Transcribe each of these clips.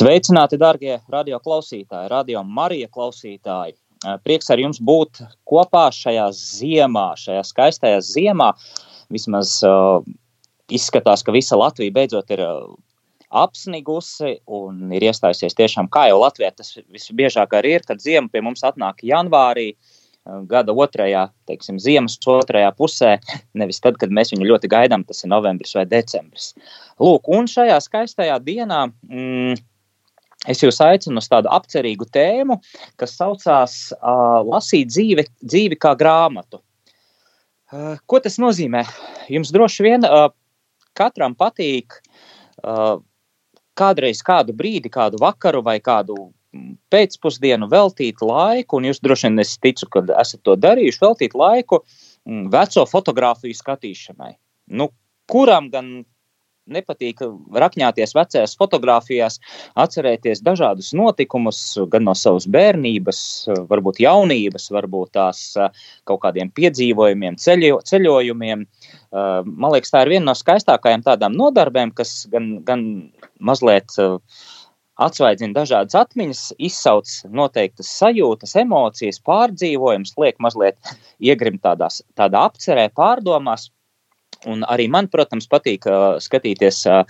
Sveicināti, darbie radio klausītāji, radio Marija klausītāji. Prieks ar jums būt kopā šajā ziemā, šajā skaistajā ziemā. Vismaz uh, izskatās, ka visa Latvija beidzot ir uh, apsnigusi un ir iestājusies tiešām, kā jau Latvijā tas visbiežāk arī ir, kad ziema pie mums atnāk janvārī. Gada otrajā, teiksim, ziemas otrajā pusē, nevis tad, kad mēs viņu ļoti gaidām, tas ir novembris vai decembris. Lūk, un šajā skaistajā dienā mm, es jūs aicinu uz tādu apcerīgu tēmu, kas saucās uh, Lasīt dzīvi, dzīvi kā grāmatu. Uh, ko tas nozīmē? Jums droši vien uh, katram patīk uh, kādreiz kādu brīdi, kādu vakaru vai kādu pēcpusdienu veltīt laiku, un jūs droši vien es ticu, ka esat to darījuši, veltīt laiku veco fotografiju skatīšanai. Nu, kuram gan nepatīk rakņāties vecajās fotografijās, atcerēties dažādus notikumus, gan no savas bērnības, varbūt jaunības, varbūt tās kaut kādiem piedzīvojumiem, ceļo, ceļojumiem. Man liekas, tā ir viena no skaistākajām tādām nodarbēm, kas gan, gan mazliet atsvaidzina dažādas atmiņas, izsauc noteiktas sajūtas, emocijas, pārdzīvojumus, liek mazliet iegrimt tādās, tādā apcerē, pārdomās. Un arī man, protams, patīk uh, skatīties uh,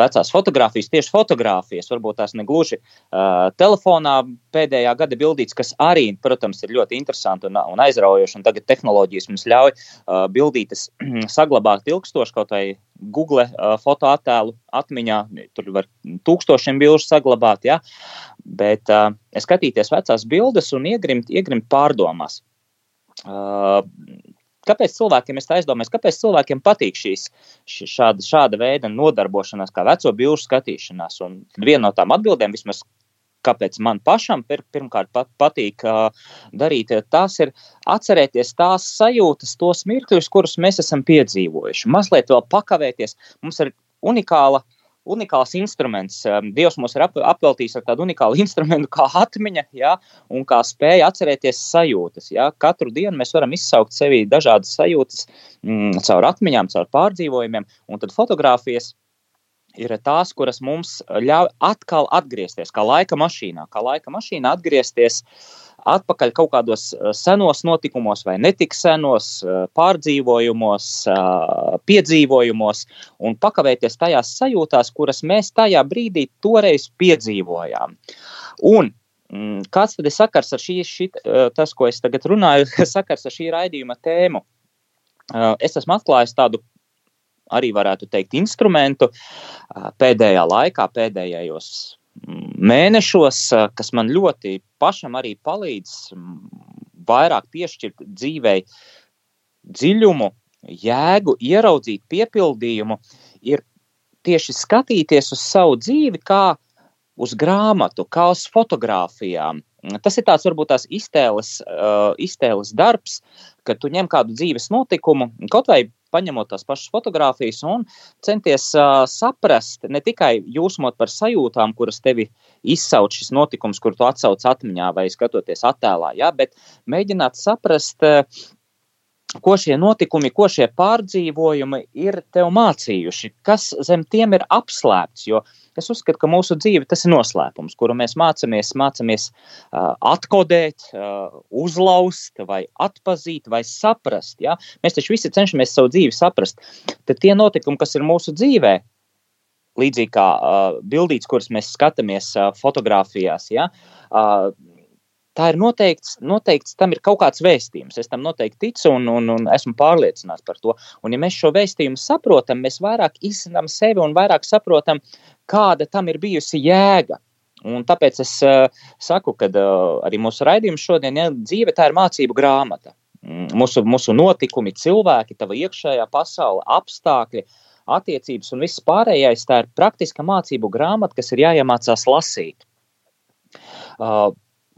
vecās fotogrāfijas, tieši fotogrāfijas, varbūt tās ne gluži uh, telefonā pēdējā gada bildītas, kas arī, protams, ir ļoti interesanti un, un aizraujoši. Un tagad tehnoloģijas mums ļauj uh, bildītas saglabāt ilgstoši kaut vai Google uh, fotoattēlu atmiņā. Tur var tūkstošiem bilžu saglabāt, ja? bet uh, skatīties vecās bildes un iegrimt, iegrimt pārdomās. Uh, kāpēc cilvēkiem, es aizdomājos, kāpēc cilvēkiem patīk šīs, šāda, šāda veida nodarbošanās, kā veco bilžu skatīšanās. Un viena no tām atbildēm, vismaz kāpēc man pašam pir, pirmkārt pat, patīk uh, darīt, tas ir atcerēties tās sajūtas, tos mirkļus, kurus mēs esam piedzīvojuši. Mazliet vēl pakavēties. Mums ir unikāla uh, unikāls instruments. Um, Dievs mums ir ap, apveltījis ar tādu unikālu instrumentu, kā atmiņa, ja, un kā spēja atcerēties sajūtas. Ja. Katru dienu mēs varam izsaukt sevī dažādas sajūtas mm, caur atmiņām, caur pārdzīvojumiem, un tad fotografijas ir tās, kuras mums ļauj atkal atgriezties, kā laika mašīnā, kā laika mašīnā atgriezties atpakaļ kaut kādos eh, senos notikumos vai netik senos eh, pārdzīvojumos, eh, piedzīvojumos un pakavēties tajās sajūtās, kuras mēs tajā brīdī toreiz piedzīvojām. Un mm, Kāds tad ir sakars ar šī, šī, tas, ko es tagad runāju, sakars ar šī raidījuma tēmu? Es esmu atklājis tādu arī varētu teikt instrumentu pēdējā laikā, pēdējos mēnešos, kas man ļoti pašam arī palīdz vairāk piešķirt dzīvei dziļumu, jēgu, ieraudzīt piepildījumu, ir tieši skatīties uz savu dzīvi kā uz grāmatu, kā uz fotografijām. Tas ir tāds varbūt tās iztēles, uh, iztēles darbs, kad tu ņem kādu dzīves notikumu, kaut vai paņemot tās pašas fotogrāfijas un centies uh, saprast, ne tikai jūsmot par sajūtām, kuras tevi izsauc šis notikums, kur tu atsauc atmiņā vai skatoties attēlā, ja, bet mēģināt saprast, uh, ko šie notikumi, ko šie pārdzīvojumi ir tev mācījuši, kas zem tiem ir apslēpts. Jo es uzskatu, ka mūsu dzīve tas ir noslēpums, kuru mēs mācāmies, mācāmies uh, atkodēt, uh, uzlauzt, vai atpazīt, vai saprast. Ja? Mēs taču visi cenšamies savu dzīvi saprast. Tad tie notikumi, kas ir mūsu dzīvē, līdzīgi kā uh, bildītes, kuras mēs skatāmies uh, fotografijās, ja? uh, tā ir noteikts, noteikts, tam ir kaut kāds vēstījums. Es tam noteikti ticu un, un, un esmu pārliecināts par to. Un, ja mēs šo vēstījumu saprotam, mēs vairāk izsmeļam sevi un vairāk saprotam, kāda tam ir bijusi jēga. Un tāpēc es uh, saku, ka uh, arī mūsu raidījums šodien, ja dzīve tā ir mācību grāmata. Mm, mūsu, mūsu notikumi, cilvēki, tava iekšējā pasaule, apstākļi, attiecības un viss pārējais. Tā ir praktiska mācību grāmata, kas ir jāiemācās lasīt. Uh,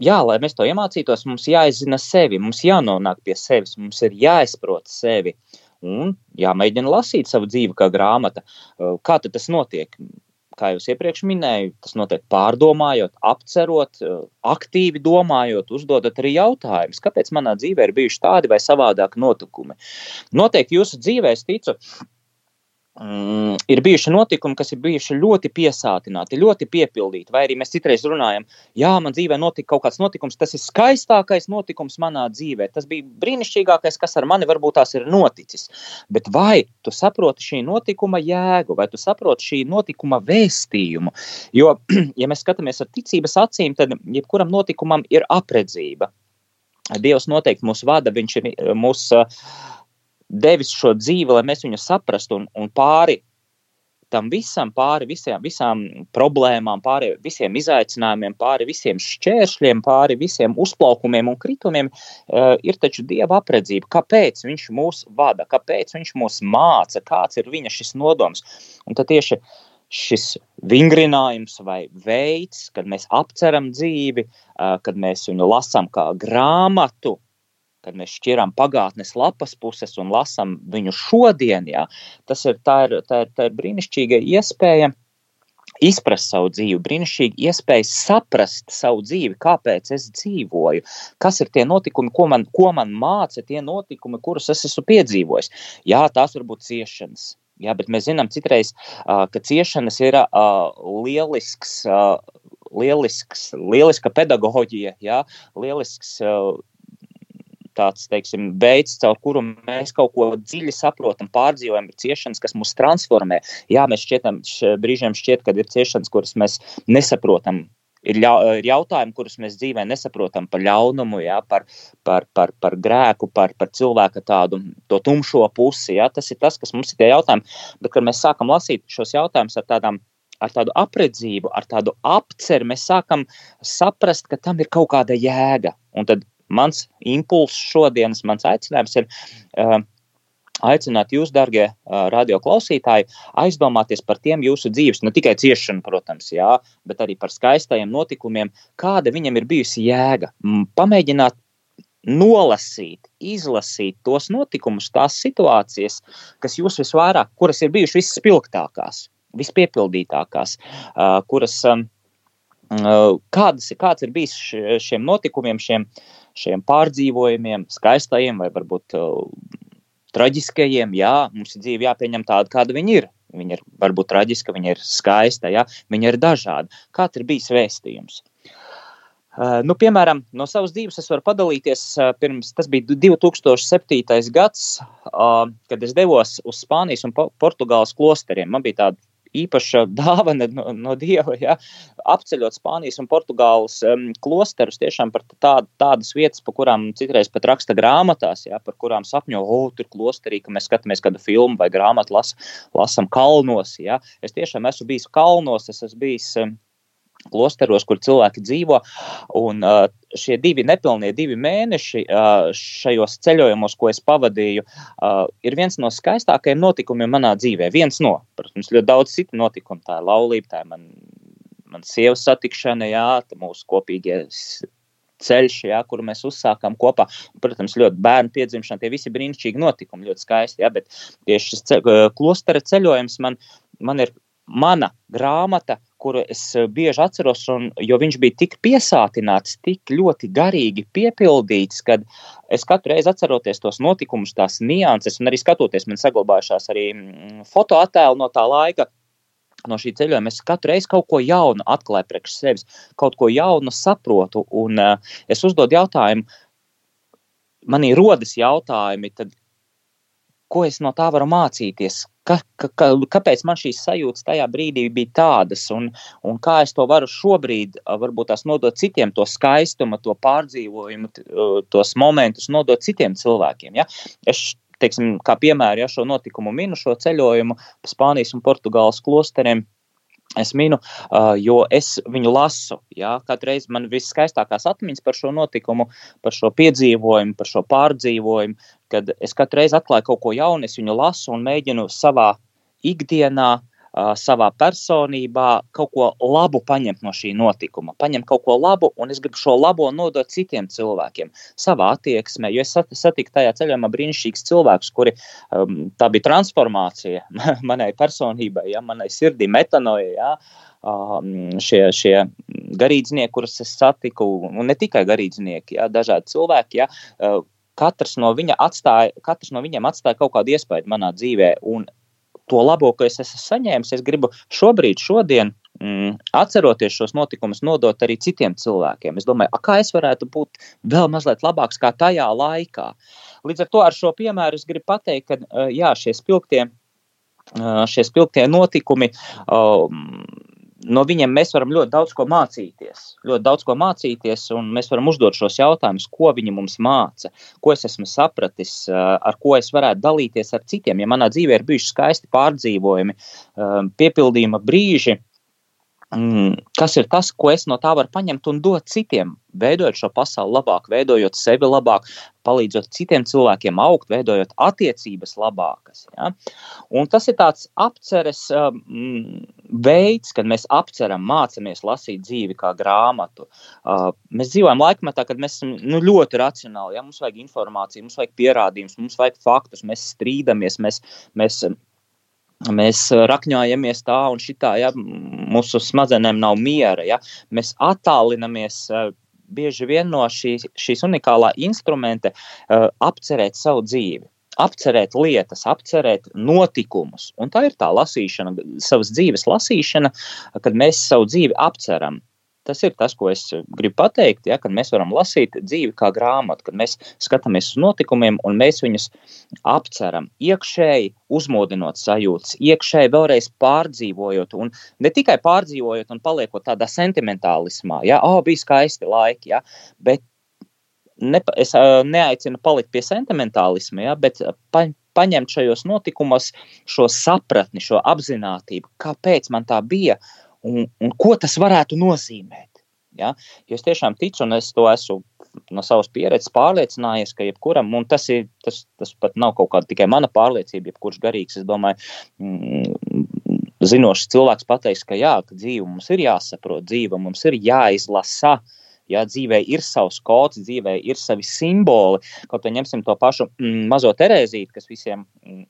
jā, lai mēs to iemācītos, mums jāizzina sevi, mums jānonāk pie sevis, mums ir jāizprot sevi un jāmēģina lasīt savu dzīvi kā grāmata. Uh, kā tas notiek? Kā jau iepriekš minēju, tas notiek pārdomājot, apcerot, uh, aktīvi domājot, uzdodot arī jautājumus, kāpēc manā dzīvē ir bijuši tādi vai savādāki notikumi. Noteikti jūsu dzīvē, es ticu, Mm, ir bijuši notikumi, kas ir bijuši ļoti piesātināti, ļoti piepildīti. Vai arī mēs citreiz runājam, jā, man dzīvē notika kaut kāds notikums, tas ir skaistākais notikums manā dzīvē. Tas bija brīnišķīgākais, kas ar mani varbūt tās ir noticis. Bet vai tu saproti šī notikuma jēgu, vai tu saproti šī notikuma vēstījumu? Jo, ja mēs skatāmies ar ticības acīm, tad jebkuram notikumam ir apredzība. Dievs noteikti mūs vada, viņš ir mūs. Devis šo dzīvi, lai mēs viņu saprastu un, un pāri tam visam, pāri visiem, visām problēmām, pāri visiem izaicinājumiem, pāri visiem šķēršļiem, pāri visiem uzplaukumiem un kritumiem, uh, ir taču Dieva apredzība. Kāpēc Viņš mūs vada, kāpēc Viņš mūs māca, kāds ir Viņa šis nodoms. Un tad tieši šis vingrinājums vai veids, kad mēs apceram dzīvi, uh, kad mēs viņu lasām kā grāmatu, kad mēs šķiram pagātnes lapas puses un lasām viņu šodien, jā, tas ir, tā ir, tā ir, tā ir brīnišķīga iespēja izprast savu dzīvi, brīnišķīgi iespēja saprast savu dzīvi, kāpēc es dzīvoju, kas ir tie notikumi, ko man, ko man māca, tie notikumi, kurus es esmu piedzīvojis. Jā, tās var būt ciešanas. Jā, bet mēs zinām, citreiz, ka ciešanas ir lielisks, lielisks, lieliska pedagoģija, jā, lielisks uh, tāds teiksim, veids, caur kuru mēs kaut ko dziļi saprotam, pārdzīvojam, ir ciešanas, kas mūs transformē. Jā, mēs šķietam, brīžiem šķiet, ka ir ciešanas, kuras mēs nesaprotam. Ir, ļau, ir jautājumi, kurus mēs dzīvē nesaprotam par ļaunumu, jā, par, par, par, par grēku, par, par cilvēka tādu tumšo pusi. Jā. Tas ir tas, kas mums ir tie jautājumi. Bet, kad mēs sākam lasīt šos jautājumus ar tādām ar tādu apredzību, ar tādu apceru, mēs sākam saprast, ka tam ir kaut kāda jēga. Un tad Mans impulss šodienas, mans aicinājums ir uh, aicināt jūs, darbie uh, radioklausītāji, aizdomāties par tiem jūsu dzīves, ne tikai ciešanu, protams, jā, bet arī par skaistajiem notikumiem, kāda viņam ir bijusi jēga. Pamēģināt nolasīt, izlasīt tos notikumus, tās situācijas, kas jūs visvairāk, kuras ir bijušas visspilgtākās, vispiepildītākās, uh, kuras, kādas, kāds ir bijis šiem notikumiem, šiem uh, šiem pārdzīvojumiem, skaistajiem vai varbūt uh, traģiskajiem. Jā, mums ir dzīve jāpieņem tāda, kāda viņa ir. Viņa ir varbūt traģiska, viņa ir skaista, jā, viņa ir dažāda. Kāds ir bijis vēstījums? Uh, nu, piemēram, no savas dzīves es varu padalīties. Uh, pirms, tas bija 2007. gads, kad es devos uz Spānijas un Portugāles klosteriem. Man bija tāda īpaša dāvana no, no Dieva, ja, apceļot Spānijas un Portugāles um, klosterus, tiešām par tād, tādas vietas, pa kurām citreiz pat raksta grāmatās, ja, par kurām sapņo, oh, tur klosterī, ka mēs skatāmies kādu filmu vai grāmatu, las, lasam kalnos, ja. Es tiešām esmu bijis kalnos, es esmu bijis um, klosteros, kur cilvēki dzīvo. Un, uh, šie divi nepilnie divi mēneši šajos ceļojumos, ko es pavadīju, ir viens no skaistākajiem notikumiem manā dzīvē. Viens no, protams, ļoti daudz citu notikumu. Tā ir laulība, tā ir man, man sievas satikšana, jā, mūsu kopīgie ceļš, jā, kuru mēs uzsākām kopā. Protams, ļoti bērnu piedzimšana, tie visi brīnišķīgi notikumi, ļoti skaisti. Jā, bet tieši šis ceļ, klostera ceļojums man, man ir mana grāmata, kuru es eh, bieži atceros, un, jo viņš bija tik piesātināts, tik ļoti garīgi piepildīts, ka es katru reizi atceroties tos notikumus, tās nianses, un arī skatoties, man saglabājušās arī mm, fotoattēli no tā laika. No šī ceļojuma es katru reizi kaut ko jaunu atklāju priekš sevis, kaut ko jaunu saprotu, un uh, es uzdodu jautājumu, manī rodas jautājumi, tad, ko es no tā varu mācīties, ka, ka, kāpēc man šīs sajūtas tajā brīdī bija tādas, un, un kā es to varu šobrīd, varbūt tās nodot citiem, to skaistumu, to pārdzīvojumu, tos momentus nodot citiem cilvēkiem. Ja? Es, teiksim, kā piemēru, ja šo notikumu minu, šo ceļojumu pa Spānijas un Portugāles klosteriem. Es minu, jo es viņu lasu. Jā, katru reizi man viskaistākās atmiņas par šo notikumu, par šo piedzīvojumu, par šo pārdzīvojumu, kad es katru reizi atklāju kaut ko jaunu, es viņu lasu un mēģinu savā ikdienā savā personībā kaut ko labu paņemt no šī notikuma, paņemt kaut ko labu, un es gribu šo labo nodot citiem cilvēkiem, savā attieksmē. Jo es satiku tajā ceļojumā brīnišķīgus cilvēkus, kuri um, tā bija transformācija manai personībai, ja, manai sirdī, metanoja. Ja, um, šie, šie garīdznieki, kurus es satiku, un ne tikai garīdznieki, ja, dažādi cilvēki. Ja, uh, katrs no, viņa atstāja, katrs no viņiem atstāja kaut kādu iespēju manā dzīvē. Un to labo, ko es esmu saņēmis, es gribu šobrīd, šodien, mm, atceroties šos notikumus, nodot arī citiem cilvēkiem. Es domāju, kā es varētu būt vēl mazliet labāks kā tajā laikā. Līdz ar to ar šo piemēru es gribu pateikt, ka jā, šie spilgtie, šie spilgtie notikumi. Um, no viņiem mēs varam ļoti daudz ko mācīties. Ļoti daudz ko mācīties, un mēs varam uzdot šos jautājumus, ko viņi mums māca, ko es esmu sapratis, ar ko es varētu dalīties ar citiem. Ja manā dzīvē ir bijuši skaisti pārdzīvojumi, piepildījuma brīži, kas ir tas, ko es no tā varu paņemt un dot citiem, veidojot šo pasauli labāk, veidojot sevi labāk, palīdzot citiem cilvēkiem augt, veidojot attiecības labākas. Ja? Un tas ir tāds apceres um, veids, kad mēs apceram, mācāmies lasīt dzīvi kā grāmatu. Uh, mēs dzīvojam laikmetā, kad mēs esam nu, ļoti racionāli. Ja? Mums vajag informāciju, mums vajag pierādījumus, mums vajag faktus, mēs strīdamies, mēs, mēs Mēs eh, rakņojamies tā un šitā, ja mūsu smadzenēm nav miera. Ja? Mēs attālinamies eh, bieži vien no šīs, šīs unikālā instrumenta uh, apcerēt savu dzīvi. Apcerēt lietas, apcerēt notikumus. Un tā ir tā lasīšana, savas dzīves lasīšana, kad mēs savu dzīvi apceram. Tas ir tas, ko es gribu pateikt, ja, kad mēs varam lasīt dzīvi kā grāmatu, kad mēs skatāmies uz notikumiem un mēs viņus apceram, iekšēji uzmodinot sajūtas, iekšēji vēlreiz pārdzīvojot, un ne tikai pārdzīvojot un paliekot tādā sentimentālismā, ja, oh, bija skaisti laiki, ja, bet ne, es neaicinu palikt pie sentimentālisma, ja, bet pa, paņemt šajos notikumos šo sapratni, šo apziņotību, kāpēc man tā bija un, un ko tas varētu nozīmēt. Ja? Jo es tiešām ticu, un es to esmu no savas pieredzes pārliecinājies, ka jebkuram, un tas, ir, tas, tas pat nav kaut kāda tikai mana pārliecība, jebkurš garīgs, es domāju, mm, zinošs cilvēks pateiks, ka jā, ka dzīve mums ir jāsaprot, dzīve mums ir jāizlasa. Jā, dzīvē ir savs kods, dzīvē ir savi simboli. Kaut arī ņemsim to pašu mm, mazo Terēzīti, kas visiem mm,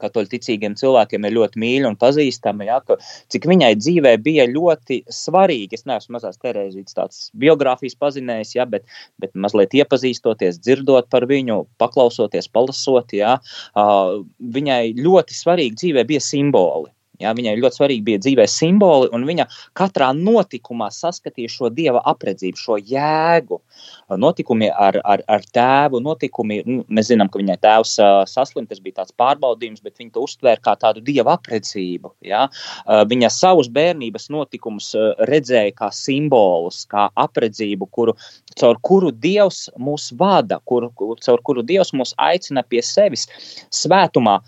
katoļu ticīgiem cilvēkiem ir ļoti mīļa un pazīstama. Ja, ka, cik viņai dzīvē bija ļoti svarīgi. Es neesmu mazās Terēzītas tāds biogrāfijas pazinējis, ja, bet, bet mazliet iepazīstoties, dzirdot par viņu, paklausoties, palasot, ja, uh, viņai ļoti svarīgi dzīvē bija simboli. Ja, viņai ļoti svarīgi bija dzīvē simboli, un viņa katrā notikumā saskatīja šo dieva apredzību, šo jēgu. Notikumi ar, ar, ar tēvu, notikumi, nu, mēs zinām, ka viņai tēvs saslimt, tas bija tāds pārbaudījums, bet viņa to uztvēra kā tādu dieva apredzību. Ja. Viņa savus bērnības notikumus redzēja kā simbolus, kā apredzību, kuru, caur kuru dievs mūs vada, kur, caur kuru dievs mūs aicina pie sevis svētumā,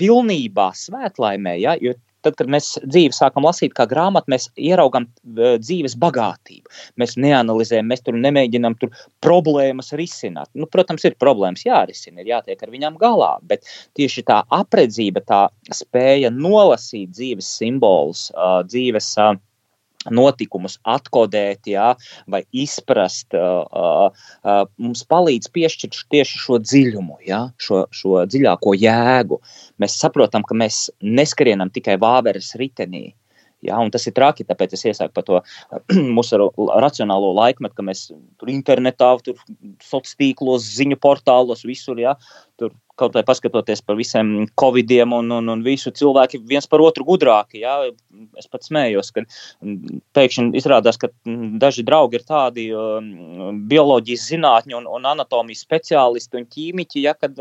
pilnībā, svētlaimē. Ja, jo tad, kad mēs dzīvi sākam lasīt kā grāmatu, mēs ieraugam dzīves bagātību. Mēs neanalizējam, mēs tur nemēģinām tur problēmas risināt. Nu, protams, ir problēmas jārisina, ir jātiek ar viņām galā, bet tieši tā apredzība, tā spēja nolasīt dzīves simbolus, dzīves. Uh, notikumus atkodēt, jā, vai izprast, uh, uh, mums palīdz piešķirt tieši šo dziļumu, jā, šo, šo dziļāko jēgu. Mēs saprotam, ka mēs neskrienam tikai vāveres ritenī. Ja, tas ir traki, tāpēc es iesaku par to mūsu racionālo laikmetu, ka mēs tur internetā, tur sociālos tīklos, ziņu portālos, visur, ja, tur kaut vai paskatoties par visiem covidiem un, un, un visu cilvēki viens par otru gudrāki. Jā. Es pat smējos, ka pēkšņi izrādās, ka daži draugi ir tādi bioloģijas zinātņu un, un anatomijas speciālisti un ķīmiķi, ja, kad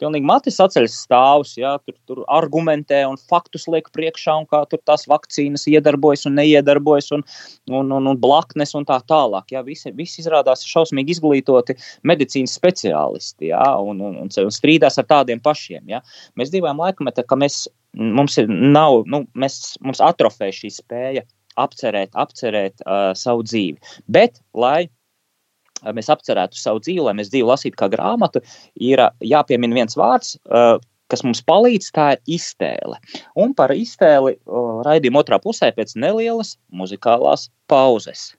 pilnīgi matis atceļas stāvus, ja, tur, tur argumentē un faktus liek priekšā un kā tur tās vakcīnas iedarbojas un neiedarbojas un, un, un, un blaknes un tā tālāk. Ja. Visi, visi izrādās šausmīgi izglītoti medicīnas speciālisti ja, un, un, un, un strīdās ar tādiem pašiem. Ja? Mēs dzīvojam laikmetā, ka mēs, mums ir, nav, nu, mēs, mums atrofē šī spēja apcerēt, apcerēt uh, savu dzīvi. Bet, lai mēs apcerētu savu dzīvi, lai mēs dzīvi lasītu kā grāmatu, ir jāpiemina viens vārds, uh, kas mums palīdz, tā ir iztēle. Un par iztēli raidījuma otrā pusē pēc nelielas muzikālās pauzes.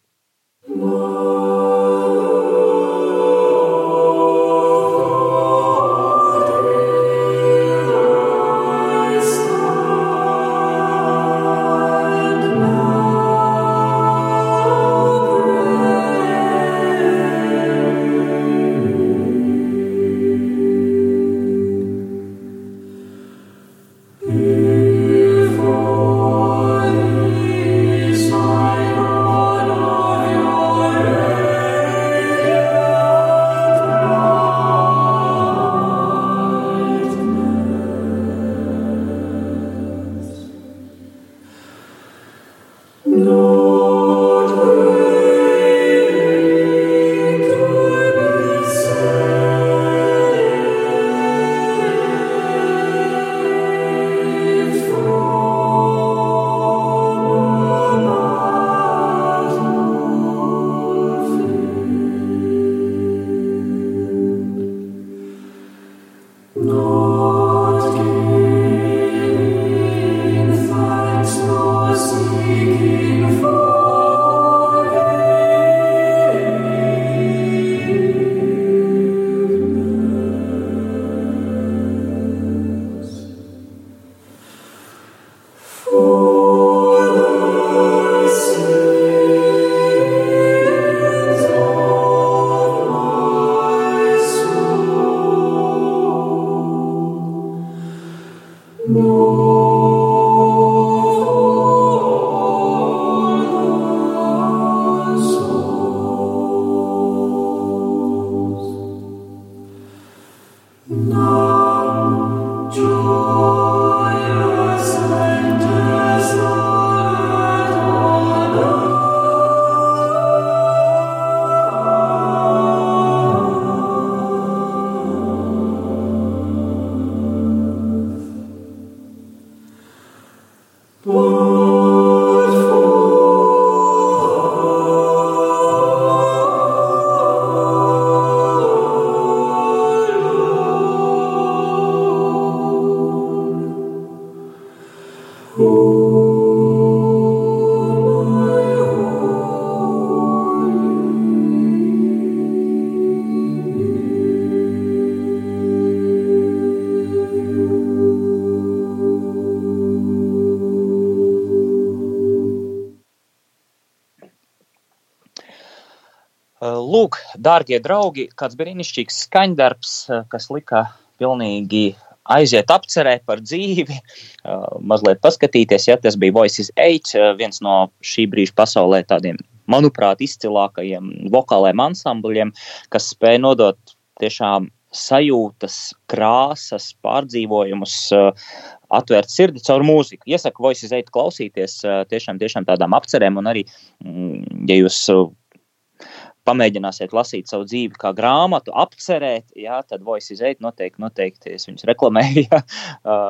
Lūk, dārgie draugi, kāds brīnišķīgs skaņdarbs, kas lika pilnīgi aiziet apcerē par dzīvi, mazliet paskatīties, ja tas bija Voices 8, viens no šī brīža pasaulē tādiem, manuprāt, izcilākajiem vokāliem ansambļiem, kas spēja nodot tiešām sajūtas, krāsas, pārdzīvojumus, atvērt sirdi caur mūziku. Iesaku Voices 8 klausīties tiešām, tiešām tādām apcerēm un arī, mm, ja jūs pamēģināsiet lasīt savu dzīvi kā grāmatu, apcerēt, jā, tad Voice izeit noteikti, noteikti, es viņus reklamēju, jā,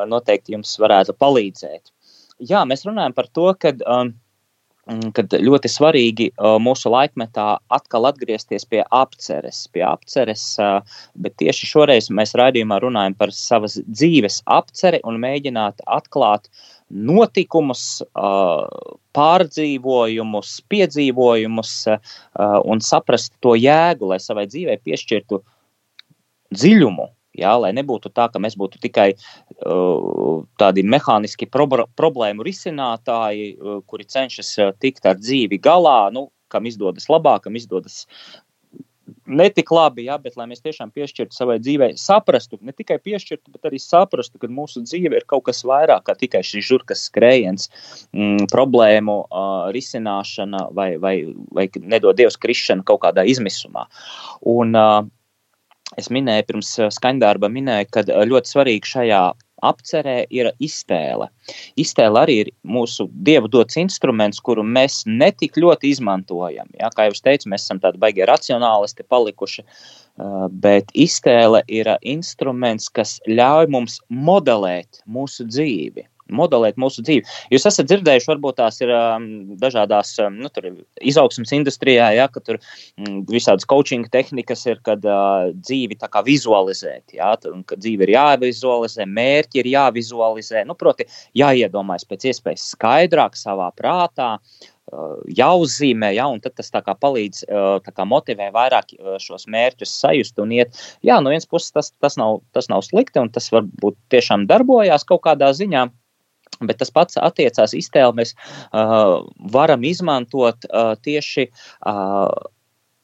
noteikti jums varētu palīdzēt. Jā, mēs runājam par to, ka um, kad ļoti svarīgi mūsu laikmetā atkal atgriezties pie apceres, pie apceres, bet tieši šoreiz mēs raidījumā runājam par savas dzīves apceri un mēģināt atklāt notikumus, pārdzīvojumus, piedzīvojumus un saprast to jēgu, lai savai dzīvei piešķirtu dziļumu. Jā, lai nebūtu tā, ka mēs būtu tikai uh, tādi mehāniski pro problēmu risinātāji, uh, kuri cenšas tikt ar dzīvi galā, nu, kam izdodas labāk, kam izdodas netik labi, ja, bet lai mēs tiešām piešķirtu savai dzīvei, saprastu, ne tikai piešķirtu, bet arī saprastu, ka mūsu dzīve ir kaut kas vairāk kā tikai šis žurkas skrējiens, mm, problēmu uh, risināšana vai, vai, vai nedod Dievs krišana kaut kādā izmisumā. Un, uh, es minēju pirms skaņdarba, minēju, ka ļoti svarīgi šajā apcerē ir iztēle. Iztēle arī ir mūsu dievu dots instruments, kuru mēs netik ļoti izmantojam. Ja? Kā jau teicu, mēs esam tādi baigie racionālisti palikuši, bet iztēle ir instruments, kas ļauj mums modelēt mūsu dzīvi. Modelēt mūsu dzīvi. Jūs esat dzirdējuši, varbūt tās ir um, dažādās um, nu, izaugsmas industrijā, ja, ka tur um, visādas coaching tehnikas ir, kad uh, dzīvi tā kā vizualizēt, ja, ka dzīve ir jāvizualizē, mērķi ir jāvizualizē, nu, proti, jāiedomājas pēc iespējas skaidrāk savā prātā. Uh, jāuzzīmē, ja, un tas kā palīdz kā motivē vairāk šos mērķus sajust un iet. Jā, no vienas puses tas, tas, nav, tas nav slikti, un tas varbūt tiešām darbojās kaut kādā ziņā. Bet tas pats attiecās iztēli. Mēs uh, varam izmantot uh, tieši uh,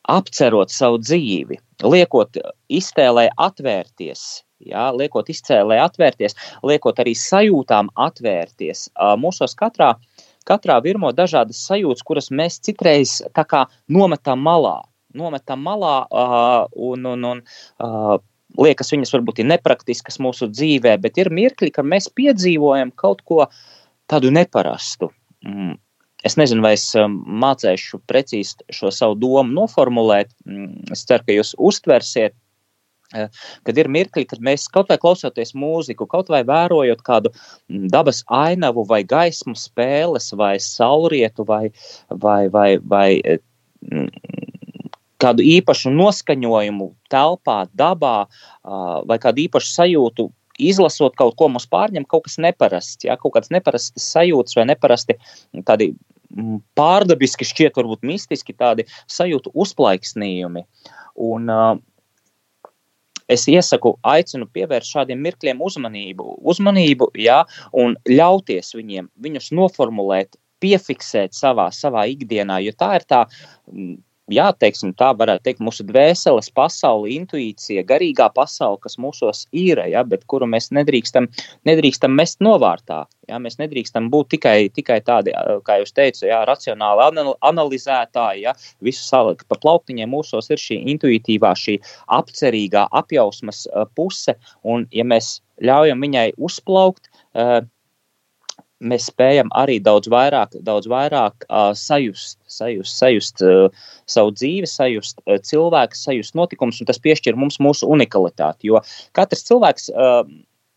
apcerot savu dzīvi, liekot iztēlē atvērties, Jā, liekot izcēlē atvērties, liekot arī sajūtām atvērties. Mūsos katrā katrā virmo dažādas sajūtas, kuras mēs citreiz tā kā nometam malā. Nometam malā uh, un, un, un uh, liekas, viņas varbūt ir nepraktiskas mūsu dzīvē, bet ir mirkļi, kad mēs piedzīvojam kaut ko tādu neparastu. Mm. Es nezinu, vai es mācīšu precīzi šo savu domu noformulēt. Mm, es ceru, ka jūs uztversiet Eh, kad ir mirkļi, kad mēs kaut vai klausoties mūziku, kaut vai vērojot kādu mm, dabas ainavu, vai gaismu spēles, vai saulrietu, vai, vai, vai, vai eh, kādu īpašu noskaņojumu telpā, dabā, vai kādu īpašu sajūtu. Izlasot kaut ko, mums pārņem kaut kas neparasts, ja, kaut kāds neparasts sajūtas vai neparasti tādi mm, pārdabiski, šķiet, varbūt mistiski tādi sajūtu uzplaiksnījumi. Un, uh, es iesaku, aicinu pievērst šādiem mirkļiem uzmanību, uzmanību jā, un ļauties viņiem, viņus noformulēt, piefiksēt savā, savā ikdienā, jo tā ir tā jā, teiksim, tā varētu teikt, mūsu dvēseles pasaule, intuīcija, garīgā pasaule, kas mūsos ir, ja, bet kuru mēs nedrīkstam, nedrīkstam mest novārtā. Ja, mēs nedrīkstam būt tikai, tikai tādi, kā jūs teicat, ja, racionāli analizētāji. Ja, visu salikt pa plauktiņiem mūsos ir šī intuitīvā, šī apcerīgā apjausmas puse, un ja mēs ļaujam viņai uzplaukt, mēs spējam arī daudz vairāk, daudz vairāk uh, sajust, sajust, sajust uh, savu dzīvi, sajust uh, cilvēku, sajust notikumus, un tas piešķir mums mūsu unikalitāti. Jo katrs cilvēks uh,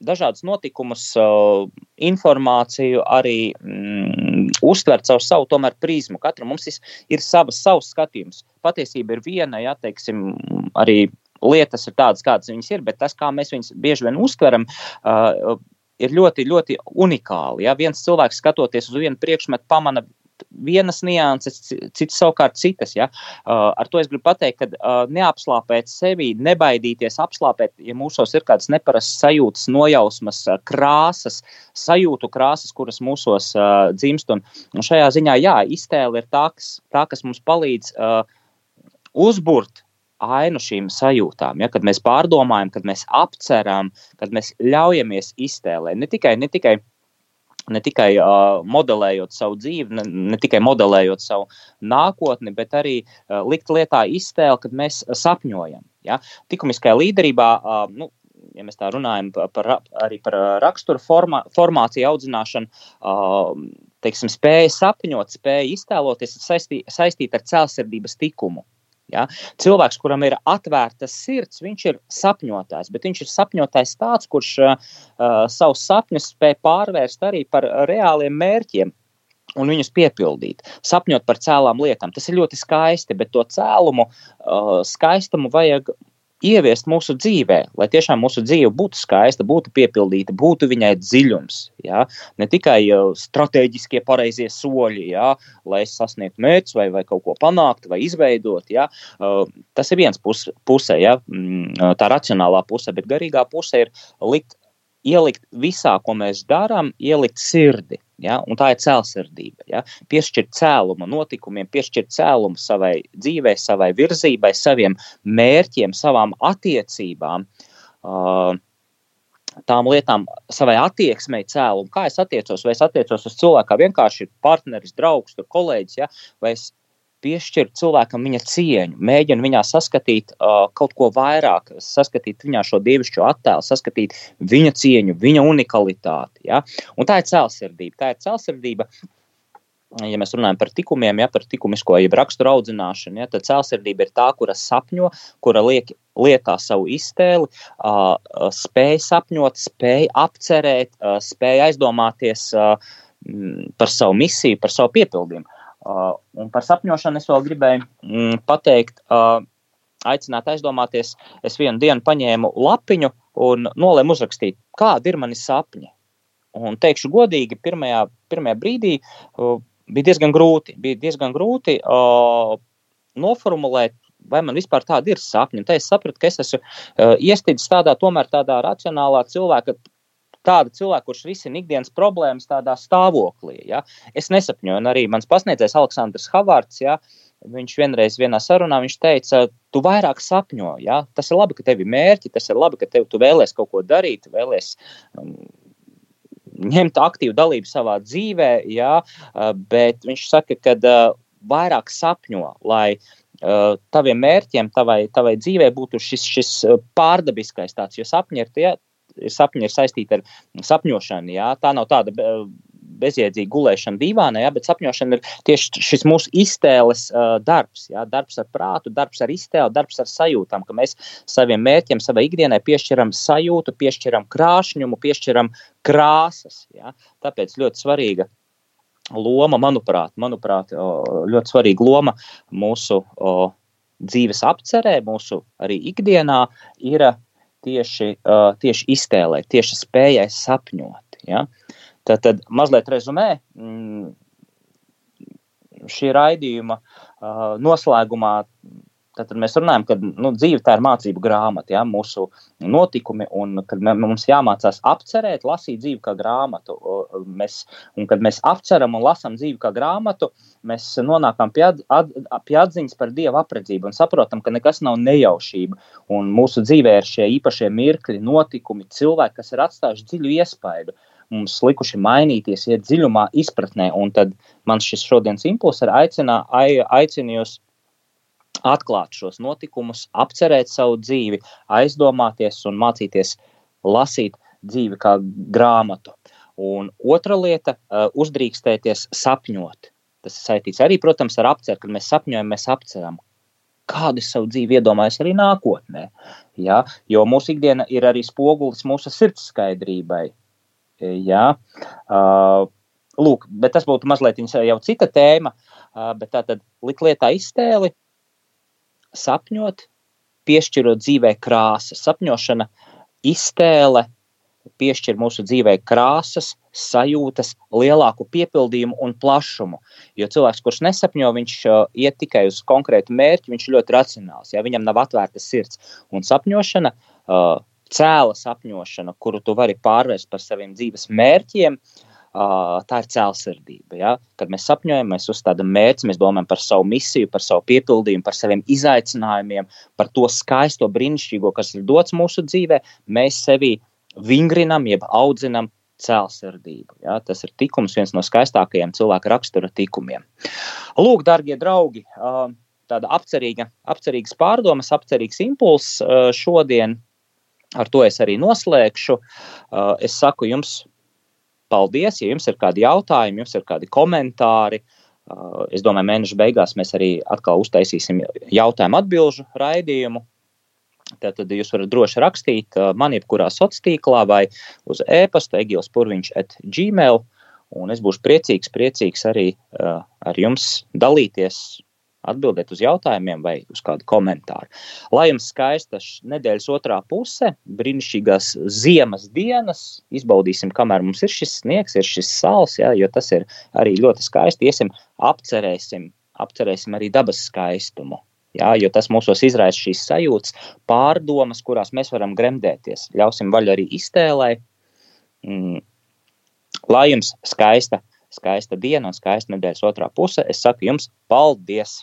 dažādus notikumus, uh, informāciju arī mm, uztver caur savu tomēr prizmu. Katram mums ir, ir savas, savs skatījums. Patiesība ir viena, ja teiksim, arī lietas ir tādas, kādas viņas ir, bet tas, kā mēs viņus bieži vien uztveram, uh, ir ļoti, ļoti unikāli. Ja? Viens cilvēks skatoties uz vienu priekšmetu, pamana vienas nianses, citas savukārt citas. Ja? Uh, ar to es gribu pateikt, ka uh, neapslāpēt sevi, nebaidīties apslāpēt, ja mūsos ir kādas neparastas sajūtas, nojausmas, uh, krāsas, sajūtu krāsas, kuras mūsos uh, dzimst. Un, un šajā ziņā, jā, iztēle ir tā, kas, tā, kas mums palīdz uh, uzburt ainu šīm sajūtām, ja, kad mēs pārdomājam, kad mēs apceram, kad mēs ļaujamies iztēlēt. Ne tikai, ne tikai, ne tikai uh, modelējot savu dzīvi, ne, ne tikai modelējot savu nākotni, bet arī uh, likt lietā iztēli, kad mēs sapņojam. Ja. Tikumiskajā līderībā, uh, nu, ja mēs tā runājam par, arī par raksturu formā, formāciju audzināšanu, uh, teiksim, spēja sapņot, spēja iztēloties, saistīt, saistīt ar cēlsirdības tikumu. Ja? Cilvēks, kuram ir atvērta sirds, viņš ir sapņotājs, bet viņš ir sapņotājs tāds, kurš uh, savus sapņus spēj pārvērst arī par reāliem mērķiem un viņus piepildīt, sapņot par cēlām lietām. Tas ir ļoti skaisti, bet to cēlumu, uh, skaistumu vajag ieviest mūsu dzīvē, lai tiešām mūsu dzīve būtu skaista, būtu piepildīta, būtu viņai dziļums. Ja? Ne tikai strateģiskie pareizie soļi, ja? lai sasniegtu mērķus vai, vai kaut ko panākt vai izveidot. Ja? Tas ir viens pus, puse, ja? Mm, tā racionālā puse, bet garīgā puse ir likt, ielikt visā, ko mēs darām, ielikt sirdi. Ja? Un tā ir cēlsirdība. Ja? Piešķirt cēlumu notikumiem, piešķirt cēlumu savai dzīvei, savai virzībai, saviem mērķiem, savām attiecībām. Uh, tām lietām, savai attieksmei cēlumu, kā es attiecos, vai es attiecos uz cilvēku kā vienkārši partneris, draugs, kolēģis, ja? vai es piešķirt cilvēkam viņa cieņu, mēģina viņā saskatīt uh, kaut ko vairāk, saskatīt viņā šo dievišķo attēlu, saskatīt viņa cieņu, viņa unikalitāti. Ja? Un tā ir cēlsirdība. Tā ir cēlsirdība, ja mēs runājam par tikumiem, ja par likumisko, jeb raksturu audzināšanu, ja, tad cēlsirdība ir tā, kura sapņo, kura liek, lietā savu iztēli, uh, spēj sapņot, spēj apcerēt, uh, spēj aizdomāties uh, par savu misiju, par savu piepildījumu. Uh, un par sapņošanu es vēl gribēju mm, pateikt, uh, aicināt aizdomāties. Es vienu dienu paņēmu lapiņu un nolēmu uzrakstīt, kādi ir mani sapņi. Un teikšu godīgi, pirmajā, pirmajā brīdī uh, bija diezgan grūti. Bija diezgan grūti uh, noformulēt, vai man vispār tāda ir sapņi. Un te es sapratu, ka es esmu uh, iestidzis tādā, tomēr tādā racionālā cilvēka. Tāda cilvēka, kurš risina ikdienas problēmas tādā stāvoklī. Ja? Es nesapņoju, un arī mans pasniedzējs Aleksandrs Havārds, ja? viņš vienreiz vienā sarunā teica, tu vairāk sapņo. Ja? Tas ir labi, ka tev ir mērķi, tas ir labi, ka tev, tu vēlēsies kaut ko darīt, vēlēsies um, ņemt aktīvu dalību savā dzīvē, jā, bet viņš saka, ka vairāk sapņo, lai taviem mērķiem, tavai, tavai dzīvē būtu šis, šis pārdabiskais tāds, jo sapņi ir tie, sapņi ir saistīti ar sapņošanu. Jā. Tā nav tāda bezjēdzīga gulēšana divānā, ja, bet sapņošana ir tieši šis mūsu iztēles uh, darbs. Ja, darbs ar prātu, darbs ar iztēli, darbs ar sajūtām, ka mēs saviem mērķiem, savai ikdienai piešķiram sajūtu, piešķiram krāšņumu, piešķiram krāsas. Ja. Tāpēc ļoti svarīga loma, manuprāt, manuprāt ļoti svarīga loma mūsu dzīves apcerē, mūsu arī ikdienā ir tieši, tieši iztēlē, tieši spējai sapņot. Ja? Tad, tad mazliet rezumē mm, šī raidījuma uh, noslēgumā. Tad mēs runājam, ka nu, dzīve tā ir mācību grāmata, ja, mūsu notikumi, un kad mums jāmācās apcerēt, lasīt dzīvi kā grāmatu. Mēs, un kad mēs apceram un lasām dzīvi kā grāmatu, mēs nonākam pie, at, at, pie atziņas par Dieva apredzību un saprotam, ka nekas nav nejaušība. Un mūsu dzīvē ir šie īpašie mirkļi, notikumi, cilvēki, kas ir atstājuši dziļu iespaidu. Mums likuši mainīties, iet dziļumā, izpratnē. Un tad man šis šodienas impulss ir aicinā, aicina jūs atklāt šos notikumus, apcerēt savu dzīvi, aizdomāties un mācīties lasīt dzīvi kā grāmatu. Un otra lieta - uzdrīkstēties sapņot. Tas ir saistīts arī, protams, ar apceru. Kad mēs sapņojam, mēs apceram, kādu savu dzīvi iedomājas arī nākotnē. Ja? Jo mūsu ikdiena ir arī spogulis mūsu sirds skaidrībai. Jā. Uh, lūk, bet tas būtu mazliet jau cita tēma. Uh, bet tā tad likt lietā iztēli, sapņot, piešķirot dzīvē krāsas. Sapņošana, iztēle piešķir mūsu dzīvē krāsas, sajūtas, lielāku piepildījumu un plašumu. Jo cilvēks, kurš nesapņo, viņš uh, iet tikai uz konkrētu mērķi, viņš ir ļoti racionāls. Ja? Viņam nav atvērta sirds. Un sapņošana uh, cēla sapņošana, kuru tu vari pārvērst par saviem dzīves mērķiem, tā ir cēlsirdība. Ja? Kad mēs sapņojam, mēs uzstādām mērķi, mēs domājam par savu misiju, par savu piepildījumu, par saviem izaicinājumiem, par to skaisto, brīnišķīgo, kas ir dots mūsu dzīvē. Mēs sevi vingrinam, jeb audzinam cēlsirdību. Ja? Tas ir tikums, viens no skaistākajiem cilvēka rakstura tikumiem. Lūk, darbie draugi! Tāda apcerīga, apcerīgas pārdomas, apcerīgs impulss šodien Ar to es arī noslēgšu. Es saku jums paldies, ja jums ir kādi jautājumi, jums ir kādi komentāri. Uh, es domāju, mēneša beigās mēs arī atkal uztaisīsim jautājumu atbilžu raidījumu. Tad, tad jūs varat droši rakstīt uh, man jebkurā sociālā tīklā vai uz e-pasta egils purviņš at gmail. Un es būšu priecīgs, priecīgs arī uh, ar jums dalīties atbildēt uz jautājumiem vai uz kādu komentāru. Lai jums skaista nedēļas otrā puse, brīnišķīgās ziemas dienas, izbaudīsim, kamēr mums ir šis sniegs, ir šis sāls, ja, jo tas ir arī ļoti skaisti. Iesim, apcerēsim, apcerēsim arī dabas skaistumu. Jā, jo tas mūsos izraisa šīs sajūtas, pārdomas, kurās mēs varam gremdēties. Ļausim vaļu arī iztēlē. Mm. Lai jums skaista, skaista diena un skaista nedēļas otrā puse, es saku jums paldies!